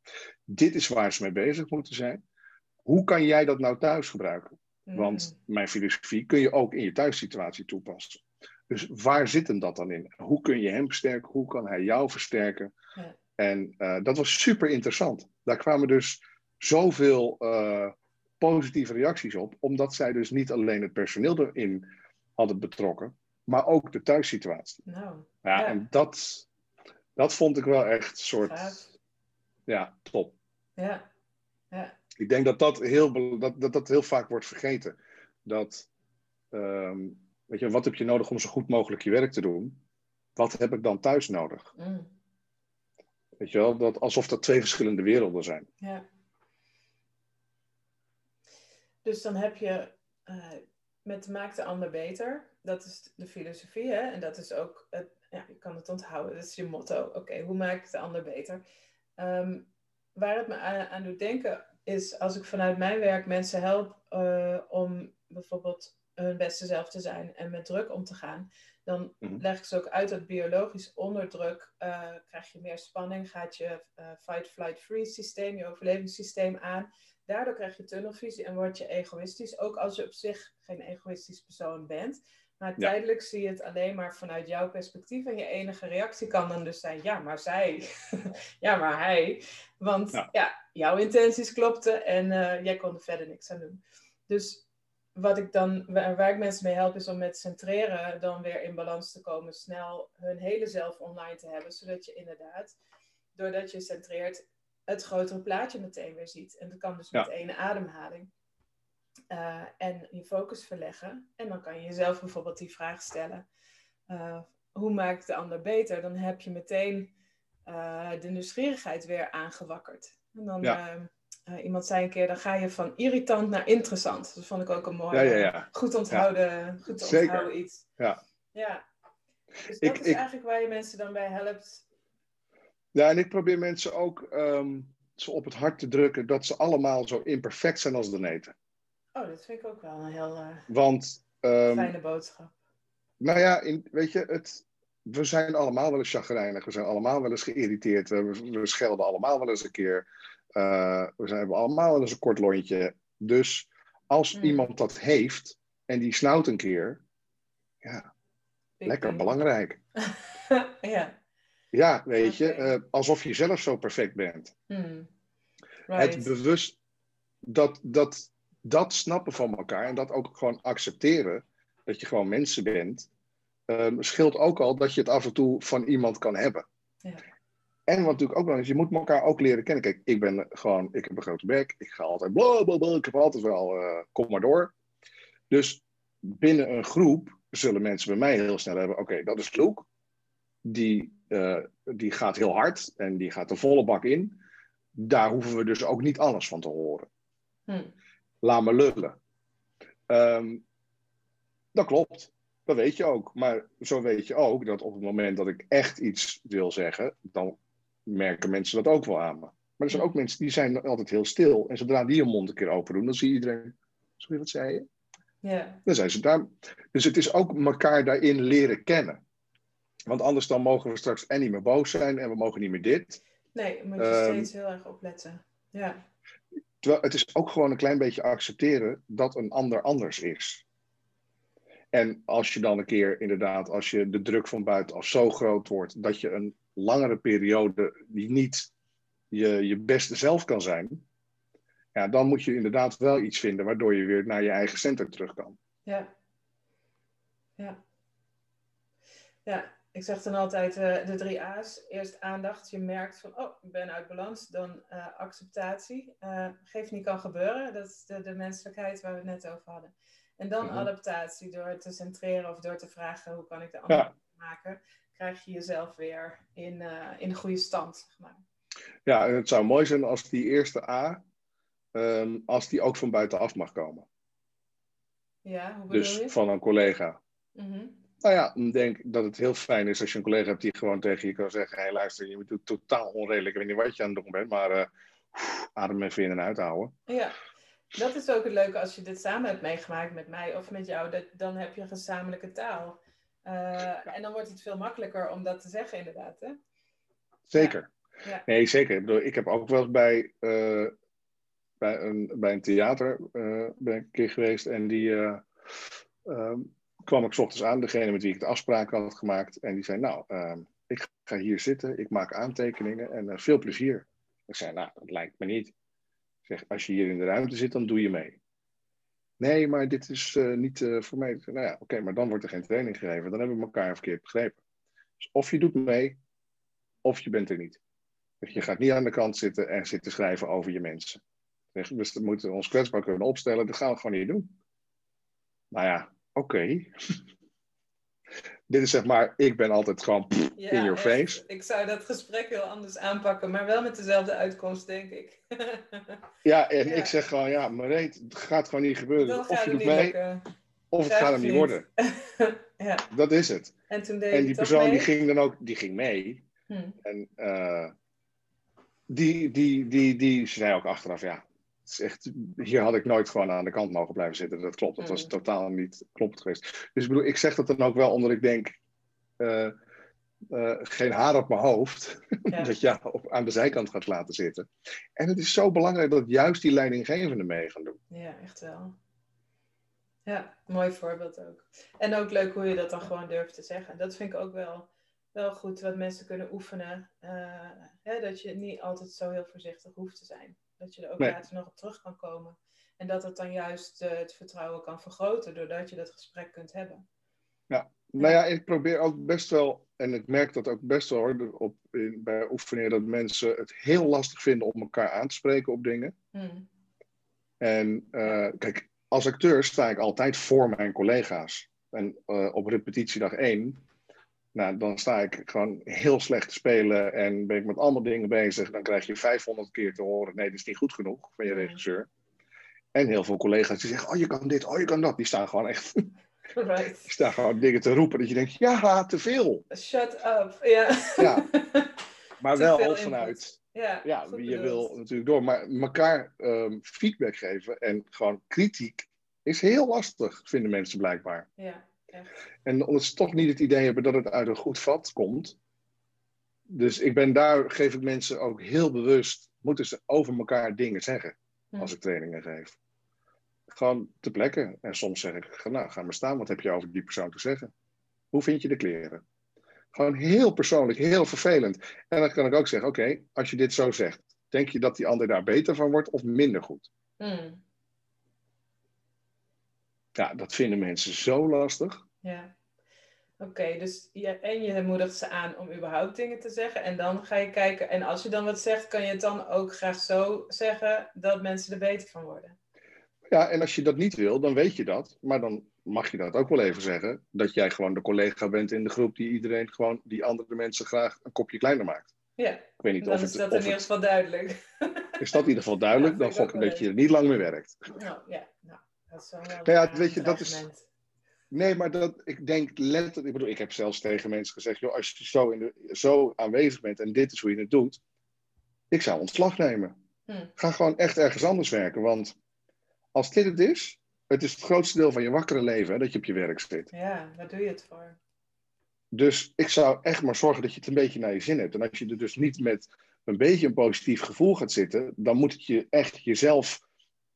Dit is waar ze mee bezig moeten zijn. Hoe kan jij dat nou thuis gebruiken? Mm. Want mijn filosofie kun je ook in je thuissituatie toepassen. Dus waar zit hem dat dan in? Hoe kun je hem versterken? Hoe kan hij jou versterken? Ja. En uh, dat was super interessant. Daar kwamen dus zoveel uh, positieve reacties op, omdat zij dus niet alleen het personeel erin hadden betrokken, maar ook de thuissituatie. Nou, ja, En dat, dat vond ik wel echt soort. Ja, top. Ja. ja. Ik denk dat dat heel, dat, dat, dat heel vaak wordt vergeten. Dat, um, weet je, wat heb je nodig om zo goed mogelijk je werk te doen? Wat heb ik dan thuis nodig? Mm. Weet je wel, dat, alsof dat twee verschillende werelden zijn. Ja. Dus dan heb je uh, met maak de ander beter. Dat is de filosofie, hè? En dat is ook, het, ja, je kan het onthouden, dat is je motto. Oké, hoe maak ik de ander beter? Um, waar het me aan, doet denken is als ik vanuit mijn werk mensen help uh, om bijvoorbeeld hun beste zelf te zijn en met druk om te gaan, dan mhm. leg ik ze ook uit dat biologisch onder druk uh, krijg je meer spanning, gaat je fight, flight, freeze systeem, je overlevingssysteem aan. Daardoor krijg je tunnelvisie en word je egoïstisch, ook als je op zich geen egoïstisch persoon bent. Maar tijdelijk zie je het alleen maar vanuit jouw perspectief. En je enige reactie kan dan dus zijn: ja, maar zij. ja, maar hij. Want ja, jouw intenties klopten en uh, jij kon er verder niks aan doen. Dus wat ik dan, waar, ik mensen mee help, is om met centreren dan weer in balans te komen. Snel hun hele zelf online te hebben. Zodat je inderdaad, doordat je centreert, het grotere plaatje meteen weer ziet. En dat kan dus met één ademhaling. Uh, en je focus verleggen. En dan kan je jezelf bijvoorbeeld die vraag stellen: uh, hoe maak ik de ander beter? Dan heb je meteen uh, de nieuwsgierigheid weer aangewakkerd. En dan, eh, iemand zei een keer, dan ga je van irritant naar interessant. Dat vond ik ook een mooi, Ja, ja, ja. goed onthouden, goed Zeker. onthouden iets. Ja. Ja. Dus Ik- dat is ik- eigenlijk waar je mensen dan bij helpt. Ja, en ik probeer mensen ook ehm, zo op het hart te drukken dat ze allemaal zo imperfect zijn als de neten. Oh, dat vind ik ook wel een heel eh, Want, ehm, fijne boodschap. nou ja, in, weet je, het, we zijn allemaal wel eens chagrijnig. We zijn allemaal wel eens geïrriteerd. We, we schelden allemaal wel eens een keer. Eh, we zijn, hebben allemaal wel eens een kort lontje. Dus als Hmm. iemand dat heeft en die snauwt een keer, ja, Big lekker belangrijk. ja. Ja, weet je, eh, alsof je zelf zo perfect bent. Hmm. Het bewust dat, dat, dat snappen van elkaar en dat ook gewoon accepteren, dat je gewoon mensen bent, ehm, scheelt ook al dat je het af en toe van iemand kan hebben. Ja. En wat natuurlijk ook wel is, je moet elkaar ook leren kennen. Kijk, ik ben gewoon, ik heb een grote bek, ik ga altijd bla bla bla, ik heb altijd wel, eh, kom maar door. Dus binnen een groep zullen mensen bij mij heel snel hebben, oké, dat is Luke. Die, eh, die gaat heel hard en die gaat de volle bak in. Daar hoeven we dus ook niet alles van te horen. Hmm. Laat me lullen. Ehm, dat klopt. Dat weet je ook. Maar zo weet je ook dat op het moment dat ik echt iets wil zeggen, dan merken mensen dat ook wel aan me. Maar er zijn ook mensen die zijn altijd heel stil. En zodra die hun mond een keer open doen, dan zie je iedereen. Sorry, wat zei je? Ja. Dan zijn ze daar. Dus het is ook elkaar daarin leren kennen. Want anders dan mogen we straks en niet meer boos zijn en we mogen niet meer dit. Nee, moet je Ehm, steeds heel erg opletten. Ja. Terwijl het is ook gewoon een klein beetje accepteren dat een ander anders is. En als je dan een keer inderdaad, als je de druk van buitenaf zo groot wordt dat je een langere periode niet je, je beste zelf kan zijn, ja, dan moet je inderdaad wel iets vinden waardoor je weer naar je eigen center terug kan. Ja. Ja. Ja, ik zeg dan altijd eh, de drie A's. Eerst aandacht. Je merkt van, oh, ik ben uit balans. Dan eh, acceptatie. Eh, geef niet kan gebeuren. Dat is de, de menselijkheid waar we het net over hadden. En dan Mhm. adaptatie. Door te centreren of door te vragen, hoe kan ik de ander Ja. maken? Krijg je jezelf weer in, in de goede stand, zeg maar. Ja, en het zou mooi zijn als die eerste A, ehm, als die ook van buitenaf mag komen. Ja, hoe bedoel Dus je? van een collega. Mhm. Nou ja, ik denk dat het heel fijn is als je een collega hebt die gewoon tegen je kan zeggen: Hé, hey, luister, je doet totaal onredelijk. Ik weet niet wat je aan het doen bent, maar eh, adem even in en uithouden. Ja, dat is ook het leuke als je dit samen hebt meegemaakt met mij of met jou. Dat, dan heb je een gezamenlijke taal. Eh, En dan wordt het veel makkelijker om dat te zeggen, inderdaad. Hè? Zeker. Ja. Nee, zeker. Ik, bedoel, ik heb ook wel eens bij, eh, bij, een, bij een theater ben ik een keer geweest en die eh, ehm, kwam ik 's ochtends aan, degene met wie ik de afspraak had gemaakt. En die zei: Nou, ehm, ik ga hier zitten, ik maak aantekeningen en eh, veel plezier. Ik zei: Nou, dat lijkt me niet. Ik zeg: Als je hier in de ruimte zit, dan doe je mee. Nee, maar dit is eh, niet eh, voor mij. Nou ja, oké, maar dan wordt er geen training gegeven. Dan hebben we elkaar verkeerd begrepen. Dus of je doet mee, of je bent er niet. Je gaat niet aan de kant zitten en zitten schrijven over je mensen. Dus we moeten ons kwetsbaar kunnen opstellen. Dat gaan we gewoon niet doen. Nou ja, oké. Dit is zeg maar, ik ben altijd gewoon pff, Ja, in your face. Ik zou dat gesprek heel anders aanpakken, maar wel met dezelfde uitkomst, denk ik. Ja, en Ja. ik zeg gewoon, ja, maar nee, het gaat gewoon niet gebeuren. Dan of je doet mee, lukken. of het gaat hem niet worden. ja, Dat is het. en toen deed En die persoon die ging dan ook, die ging mee. Hm. En eh, die, die, die, die zei ook achteraf, ja, is echt, hier had ik nooit gewoon aan de kant mogen blijven zitten. Dat klopt, dat was Mm. totaal niet kloppend geweest. Dus ik bedoel, ik zeg dat dan ook wel omdat ik denk, eh, eh, geen haar op mijn hoofd, Ja. dat je op, aan de zijkant gaat laten zitten. En het is zo belangrijk dat juist die leidinggevenden mee gaan doen. Ja, echt wel. Ja, mooi voorbeeld ook. En ook leuk hoe je dat dan gewoon durft te zeggen. Dat vind ik ook wel, wel goed wat mensen kunnen oefenen. Eh, hè, dat je niet altijd zo heel voorzichtig hoeft te zijn. Dat je er ook Nee. later nog op terug kan komen. En dat het dan juist eh, het vertrouwen kan vergroten doordat je dat gesprek kunt hebben. Nou ja, ik probeer ook best wel, en ik merk dat ook best wel hoor, op, in, bij oefeningen, dat mensen het heel lastig vinden om elkaar aan te spreken op dingen. Hm. En eh, kijk, als acteur sta ik altijd voor mijn collega's. En eh, op repetitiedag één, Nou, dan sta ik gewoon heel slecht te spelen en ben ik met allemaal dingen bezig. Dan krijg je 500 keer te horen: nee, dat is niet goed genoeg van je regisseur. En heel veel collega's die zeggen: oh, je kan dit, oh, je kan dat. Die staan gewoon echt. Right. Die staan gewoon dingen te roepen dat je denkt: ja, te veel. Shut up. Ja. Ja. Maar wel vanuit ja, wie je bedoeld. wil natuurlijk door. Maar elkaar ehm, feedback geven en gewoon kritiek is heel lastig, vinden mensen blijkbaar. Ja. En omdat ze toch niet het idee hebben dat het uit een goed vat komt. Dus ik ben daar, geef ik mensen ook heel bewust, moeten ze over elkaar dingen zeggen als ik trainingen geef. Gewoon te plekken. En soms zeg ik, nou, ga maar staan, wat heb je over die persoon te zeggen? Hoe vind je de kleren? Gewoon heel persoonlijk, heel vervelend. En dan kan ik ook zeggen, oké, als je dit zo zegt, denk je dat die ander daar beter van wordt of minder goed? Hm. Ja, dat vinden mensen zo lastig. Ja. Oké, dus je, en je moedigt ze aan om überhaupt dingen te zeggen. En dan ga je kijken. En als je dan wat zegt, kan je het dan ook graag zo zeggen dat mensen er beter van worden. Ja, en als je dat niet wil, dan weet je dat. Maar dan mag je dat ook wel even zeggen. Dat jij gewoon de collega bent in de groep die iedereen gewoon, die andere mensen graag een kopje kleiner maakt. Ja, Ik weet niet dan of is het, dat in ieder geval duidelijk. is dat in ieder geval duidelijk. Ja, Dan gok ik dat je er niet lang meer werkt. Nou, ja, nou, dat is wel Nou ja, weet je, dat is-. Nee, maar dat, ik denk letterlijk, ik bedoel, ik heb zelfs tegen mensen gezegd, joh, als je zo, in de, zo aanwezig bent en dit is hoe je het doet, ik zou ontslag nemen. Hm. Ga gewoon echt ergens anders werken, want als dit het is, het is het grootste deel van je wakkere leven hè, dat je op je werk zit. Ja, waar doe je het voor? Dus ik zou echt maar zorgen dat je het een beetje naar je zin hebt. En als je er dus niet met een beetje een positief gevoel gaat zitten, dan moet het je echt jezelf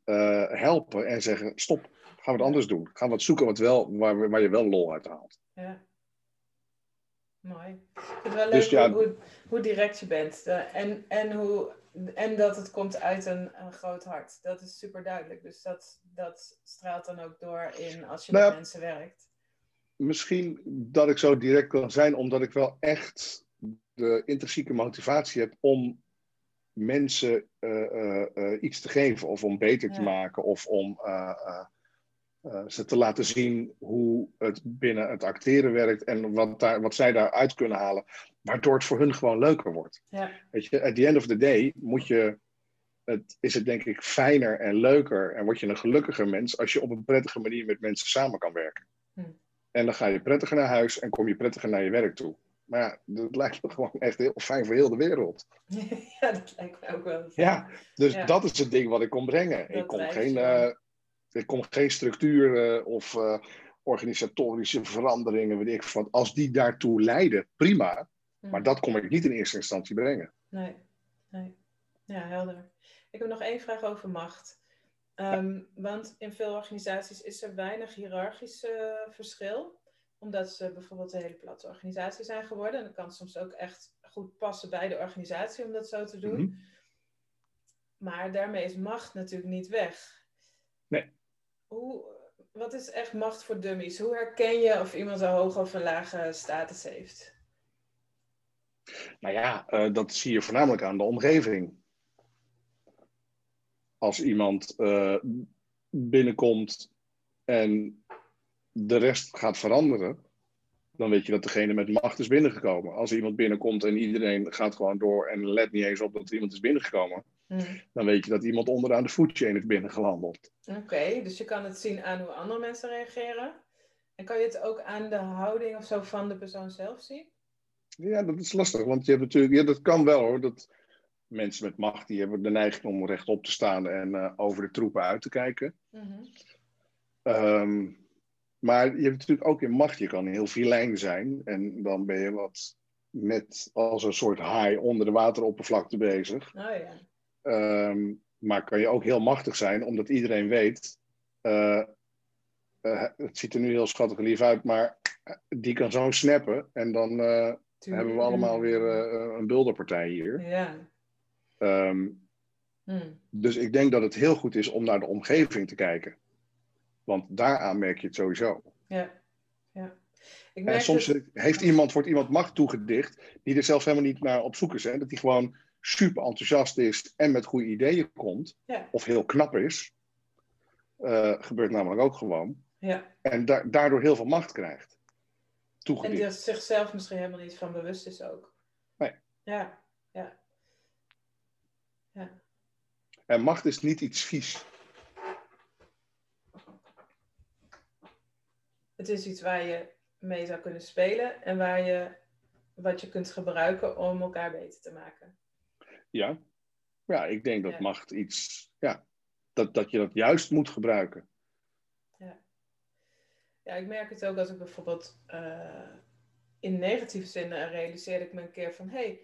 eh, helpen en zeggen, stop, gaan we het anders doen. Gaan we wat zoeken wat wel, waar, waar je wel lol uit haalt. Ja. Mooi. Ik vind het wel leuk Dus ja- hoe, direct je bent. En, en, hoe, en dat het komt uit een, een groot hart. Dat is super duidelijk. Dus dat, dat straalt dan ook door in als je Nou met mensen werkt. Misschien dat ik zo direct kan zijn, omdat ik wel echt de intrinsieke motivatie heb om mensen eh, eh, eh, iets te geven, of om beter te maken, of om eh, ze te laten zien hoe het binnen het acteren werkt en wat, daar, wat zij daaruit kunnen halen, waardoor het voor hun gewoon leuker wordt. Ja, Weet je, at the end of the day moet je, het, is het denk ik fijner en leuker en word je een gelukkiger mens als je op een prettige manier met mensen samen kan werken. Hm. En dan ga je prettiger naar huis en kom je prettiger naar je werk toe. Maar ja, dat lijkt me gewoon echt heel fijn voor heel de wereld. ja dat lijkt me ook wel. Ja, dus Ja. dat is het ding wat ik kom brengen. Dat ik, kom drijft geen. Eh, ik kom geen structuren of eh, organisatorische veranderingen. Weet ik, van. Als die daartoe leiden, prima. Maar dat kom ik niet in eerste instantie brengen. Nee, nee. Ja, helder. Ik heb nog één vraag over macht. Ehm, Want in veel organisaties is er weinig hiërarchisch eh, verschil. Omdat ze bijvoorbeeld een hele platte organisatie zijn geworden. En dat kan soms ook echt goed passen bij de organisatie om dat zo te doen. Mhm. Maar daarmee is macht natuurlijk niet weg. Nee. Wat is echt macht voor dummies? Hoe herken je of iemand een hoge of een lage status heeft? Nou ja, eh, dat zie je voornamelijk aan de omgeving. Als iemand eh, binnenkomt en de rest gaat veranderen, dan weet je dat degene met macht is binnengekomen. Als iemand binnenkomt en iedereen gaat gewoon door en let niet eens op dat iemand is binnengekomen, Hm. dan weet je dat iemand onderaan de foodchain is binnengelandeld. Oké, dus je kan het zien aan hoe andere mensen reageren. En kan je het ook aan de houding of zo van de persoon zelf zien? Ja, dat is lastig, want je hebt natuurlijk, ja, dat kan wel hoor. Dat mensen met macht die hebben de neiging om rechtop te staan en eh, over de troepen uit te kijken. Ehm, maar je hebt natuurlijk ook in macht, je kan heel vilijn zijn en dan ben je wat net als een soort haai onder de wateroppervlakte bezig. Oh ja. Ehm, maar kan je ook heel machtig zijn, omdat iedereen weet, eh, eh, het ziet er nu heel schattig en lief uit, maar die kan zo snappen en dan eh, hebben we allemaal weer eh, een bulderpartij hier. Ja. Ehm, Hm. dus ik denk dat het heel goed is om naar de omgeving te kijken. Want daaraan merk je het sowieso. Ja. ja. Ik merk En soms dat- heeft iemand, wordt iemand macht toegedicht die er zelfs helemaal niet naar op zoek is. Hè? Dat die gewoon super enthousiast is en met goede ideeën komt. Ja. Of heel knap is. Eh, gebeurt namelijk ook gewoon. Ja. En da- daardoor heel veel macht krijgt. toegediend. En die zichzelf misschien helemaal niet van bewust is ook. Nee. Ja, ja. Ja. En macht is niet iets vies. Het is iets waar je mee zou kunnen spelen en waar je, wat je kunt gebruiken om elkaar beter te maken. Ja, ja ik denk dat Ja. macht iets, ja, dat, dat je dat juist moet gebruiken. Ja, ik merk het ook als ik bijvoorbeeld eh, in negatieve zin eh, realiseerde ik me een keer van hé, hey,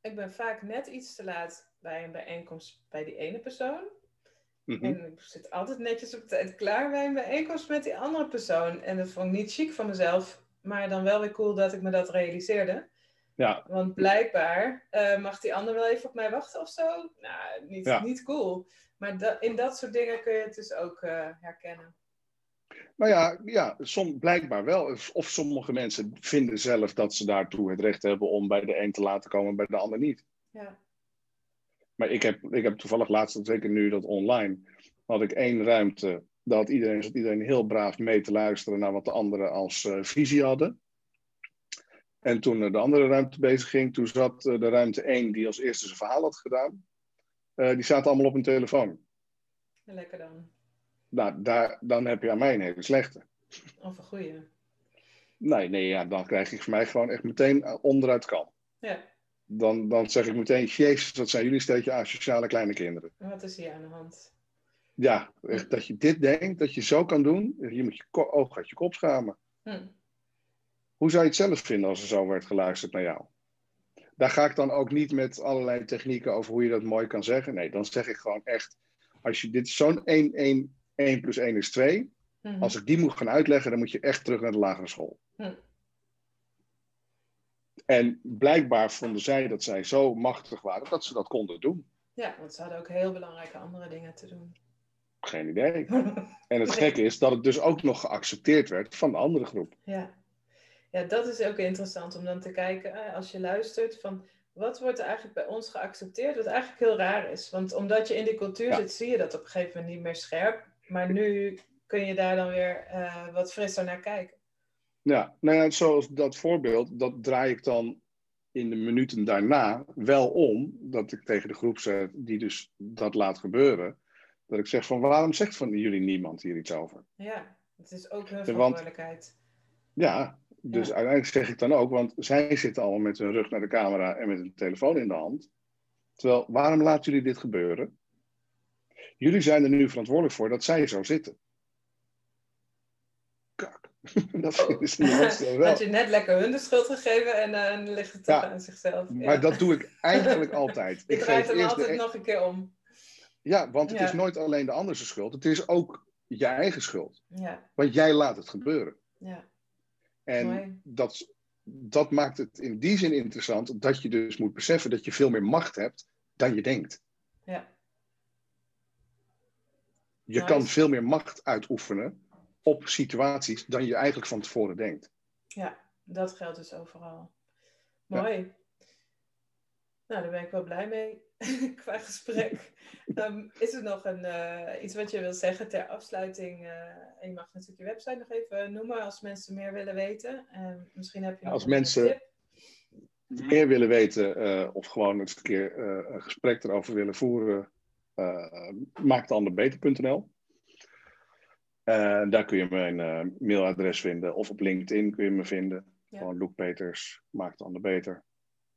ik ben vaak net iets te laat bij een bijeenkomst bij die ene persoon. Mhm. En ik zit altijd netjes op tijd klaar bij een bijeenkomst met die andere persoon. En dat vond ik niet chic van mezelf, maar dan wel weer cool dat ik me dat realiseerde. Ja, Want blijkbaar eh, mag die ander wel even op mij wachten of zo. Nou, niet, Ja. niet cool. Maar da- in dat soort dingen kun je het dus ook eh, herkennen. nou ja, ja som, blijkbaar wel. Of sommige mensen vinden zelf dat ze daartoe het recht hebben om bij de een te laten komen, bij de ander niet. Ja, Maar ik heb, ik heb toevallig laatst, zeker nu dat online, had ik één ruimte. Had iedereen, zat iedereen heel braaf mee te luisteren naar wat de anderen als eh, visie hadden. En toen de andere ruimte bezig ging, toen zat eh, de ruimte één die als eerste zijn verhaal had gedaan. eh, die zaten allemaal op hun telefoon. lekker dan. Nou, daar, dan heb je aan mij een hele slechte. Of een goeie. Nee, nee, ja, dan krijg ik voor mij gewoon echt meteen eh, onderuit kan. Ja, Dan, dan zeg ik meteen, jezus, wat zijn jullie steeds asociale kleine kinderen. en wat is hier aan de hand? Ja, echt, dat je dit denkt, dat je zo kan doen. Je moet je oog uit je kop schamen. Hm. Hoe zou je het zelf vinden als er zo werd geluisterd naar jou? Daar ga ik dan ook niet met allerlei technieken over hoe je dat mooi kan zeggen. Nee, dan zeg ik gewoon echt, als je dit zo'n 1, 1, 1 plus 1 is 2. Mhm. Als ik die moet gaan uitleggen, dan moet je echt terug naar de lagere school. Hm. En blijkbaar vonden zij dat zij zo machtig waren dat ze dat konden doen. Ja, want ze hadden ook heel belangrijke andere dingen te doen. Geen idee. En het gekke is dat het dus ook nog geaccepteerd werd van de andere groep. Ja. Ja, dat is ook interessant om dan te kijken, eh, als je luistert, van wat wordt er eigenlijk bij ons geaccepteerd, wat eigenlijk heel raar is. Want omdat je in die cultuur Ja. zit, zie je dat op een gegeven moment niet meer scherp. Maar nu kun je daar dan weer eh, wat frisser naar kijken. Ja, nou ja, zoals dat voorbeeld, dat draai ik dan in de minuten daarna wel om. Dat ik tegen de groep zeg, die dus dat laat gebeuren. Dat ik zeg van, waarom zegt van jullie niemand hier iets over? Ja, het is ook hun want- verantwoordelijkheid. Ja, dus Ja. uiteindelijk zeg ik dan ook, want zij zitten allemaal met hun rug naar de camera en met hun telefoon in de hand. Terwijl, waarom laten jullie dit gebeuren? Jullie zijn er nu verantwoordelijk voor dat zij zo zitten. Kak. Dat vinden ze niet wel. Had je net lekker hun de schuld gegeven en eh, dan ligt het Ja. aan zichzelf. Ja. Maar dat doe ik eigenlijk altijd. Ik draait geef hem de altijd e- nog een keer om. Ja, want het is nooit alleen de ander zijn schuld. Het is ook je eigen schuld. Ja, Want jij laat het gebeuren. ja. En Mooi. dat, dat maakt het in die zin interessant dat je dus moet beseffen dat je veel meer macht hebt dan je denkt. Ja. Je Nice. kan veel meer macht uitoefenen op situaties dan je eigenlijk van tevoren denkt. Ja, dat geldt dus overal. Ja. Mooi. Nou, daar ben ik wel blij mee qua gesprek. Ehm, is er nog een, eh, iets wat je wil zeggen ter afsluiting? eh, en je mag natuurlijk je website nog even noemen als mensen meer willen weten. En misschien heb je nog Als een mensen- tip. Meer willen weten eh, of gewoon eens een keer een gesprek erover willen voeren, maak dan de beter.nl. Eh, daar kun je mijn mailadres vinden of op LinkedIn kun je me vinden. Ja. Gewoon Loek Peters, maak het ander beter.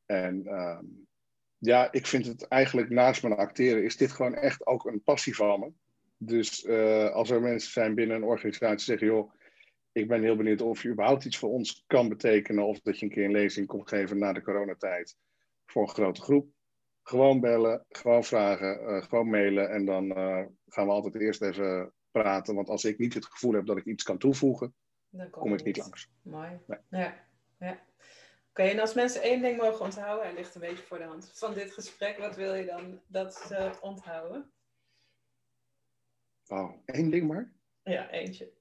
En ehm, ja, ik vind het eigenlijk naast mijn acteren is dit gewoon echt ook een passie van me. Dus eh, als er mensen zijn binnen een organisatie die zeggen, joh, ik ben heel benieuwd of je überhaupt iets voor ons kan betekenen. Of dat je een keer een lezing komt geven na de coronatijd voor een grote groep. Gewoon bellen, gewoon vragen, eh, gewoon mailen. En dan eh, gaan we altijd eerst even praten. Want als ik niet het gevoel heb dat ik iets kan toevoegen, Dan kom ik niet langs. Mooi. Nee. Ja. ja. Oké, en als mensen één ding mogen onthouden, hij ligt een beetje voor de hand van dit gesprek, wat wil je dan dat ze onthouden? Oh, één ding maar? Ja, eentje.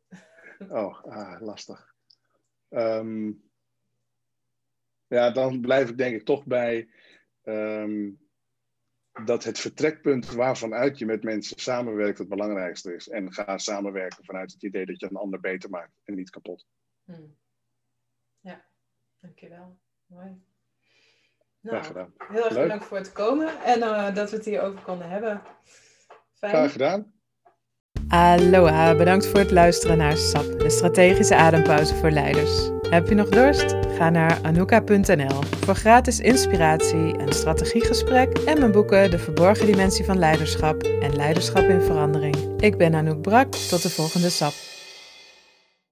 Oh, ah, lastig. Ehm, ja, dan blijf ik denk ik toch bij ehm, dat het vertrekpunt waarvan uit je met mensen samenwerkt het belangrijkste is. En ga samenwerken vanuit het idee dat je een ander beter maakt en niet kapot. Hmm. Ja. Dankjewel. Mooi. Graag Nou, gedaan. heel erg Leuk. bedankt voor het komen en eh, dat we het hierover konden hebben. Fijn. Graag gedaan. Aloha, bedankt voor het luisteren naar SAP, de strategische adempauze voor leiders. Heb je nog dorst? Ga naar anouka.nl voor gratis inspiratie, een strategiegesprek en mijn boeken De Verborgen Dimensie van Leiderschap en Leiderschap in Verandering. Ik ben Anouk Brak, tot de volgende SAP.